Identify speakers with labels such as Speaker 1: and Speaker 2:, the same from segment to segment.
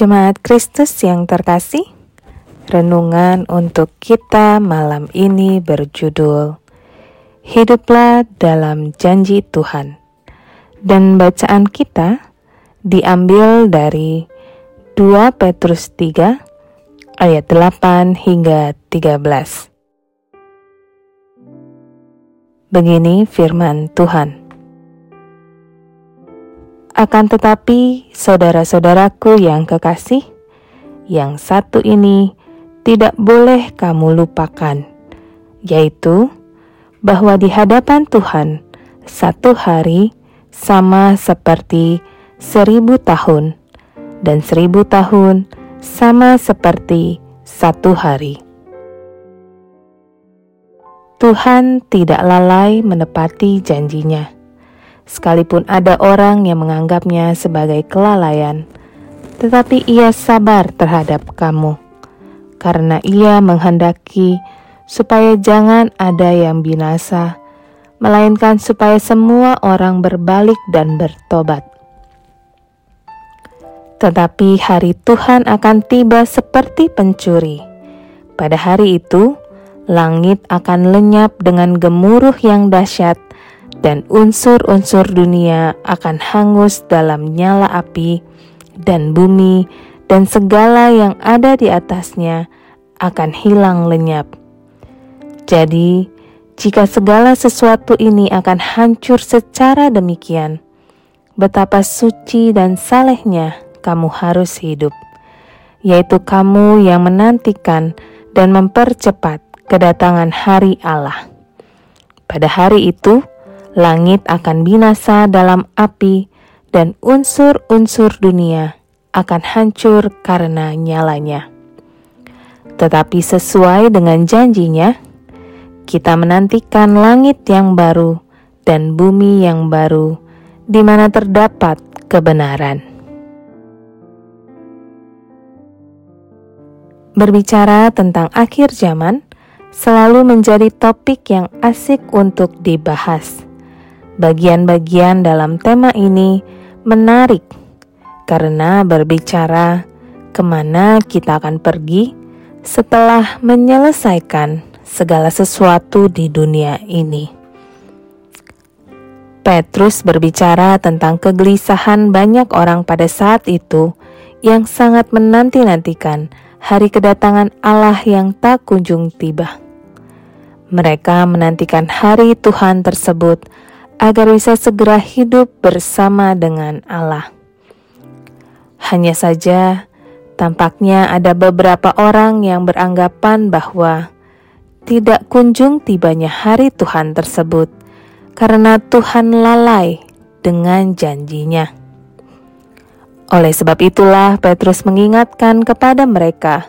Speaker 1: Jemaat Kristus yang terkasih, renungan untuk kita malam ini berjudul Hiduplah dalam janji Tuhan. Dan bacaan kita diambil dari 2 Petrus 3 ayat 8 hingga 13. Begini firman Tuhan. Akan tetapi, saudara-saudaraku yang kekasih, yang satu ini tidak boleh kamu lupakan, yaitu bahwa di hadapan Tuhan satu hari sama seperti seribu tahun, dan seribu tahun sama seperti satu hari. Tuhan tidak lalai menepati janjinya sekalipun ada orang yang menganggapnya sebagai kelalaian, tetapi ia sabar terhadap kamu, karena ia menghendaki supaya jangan ada yang binasa, melainkan supaya semua orang berbalik dan bertobat. Tetapi hari Tuhan akan tiba seperti pencuri. Pada hari itu, langit akan lenyap dengan gemuruh yang dahsyat, dan unsur-unsur dunia akan hangus dalam nyala api, dan bumi dan segala yang ada di atasnya akan hilang lenyap. Jadi, jika segala sesuatu ini akan hancur secara demikian, betapa suci dan salehnya kamu harus hidup, yaitu kamu yang menantikan dan mempercepat kedatangan hari Allah. Pada hari itu, langit akan binasa dalam api, dan unsur-unsur dunia akan hancur karena nyalanya. Tetapi sesuai dengan janjinya, kita menantikan langit yang baru dan bumi yang baru, di mana terdapat kebenaran. Berbicara tentang akhir zaman selalu menjadi topik yang asik untuk dibahas Bagian-bagian dalam tema ini menarik karena berbicara ke mana kita akan pergi setelah menyelesaikan segala sesuatu di dunia ini. Petrus berbicara tentang kegelisahan banyak orang pada saat itu yang sangat menanti-nantikan hari kedatangan Allah yang tak kunjung tiba. Mereka menantikan hari Tuhan tersebut agar bisa segera hidup bersama dengan Allah. Hanya saja, tampaknya ada beberapa orang yang beranggapan bahwa tidak kunjung tibanya hari Tuhan tersebut karena Tuhan lalai dengan janjinya. Oleh sebab itulah Petrus mengingatkan kepada mereka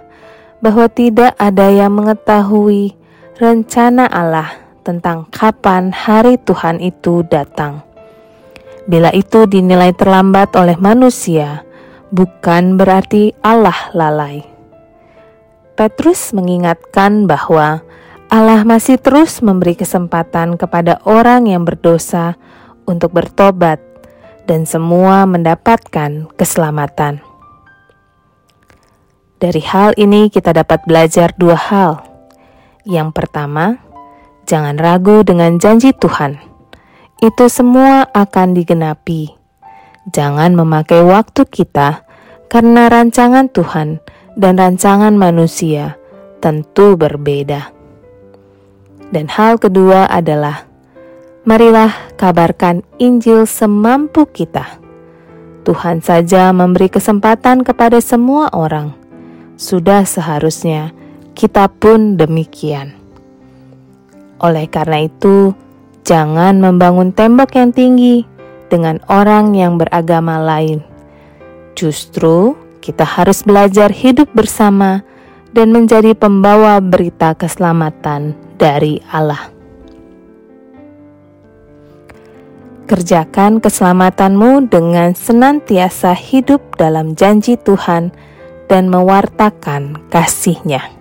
Speaker 1: bahwa tidak ada yang mengetahui rencana Allah tentang kapan hari Tuhan itu datang. Bila itu dinilai terlambat oleh manusia, bukan berarti Allah lalai. Petrus mengingatkan bahwa Allah masih terus memberi kesempatan kepada orang yang berdosa untuk bertobat dan semua mendapatkan keselamatan. Dari hal ini kita dapat belajar dua hal. Yang pertama, Jangan ragu dengan janji Tuhan. Itu semua akan digenapi. Jangan memakai waktu kita karena rancangan Tuhan dan rancangan manusia tentu berbeda. Dan hal kedua adalah marilah kabarkan Injil semampu kita. Tuhan saja memberi kesempatan kepada semua orang. Sudah seharusnya kita pun demikian. Oleh karena itu, jangan membangun tembok yang tinggi dengan orang yang beragama lain. Justru, kita harus belajar hidup bersama dan menjadi pembawa berita keselamatan dari Allah. Kerjakan keselamatanmu dengan senantiasa hidup dalam janji Tuhan dan mewartakan kasihnya.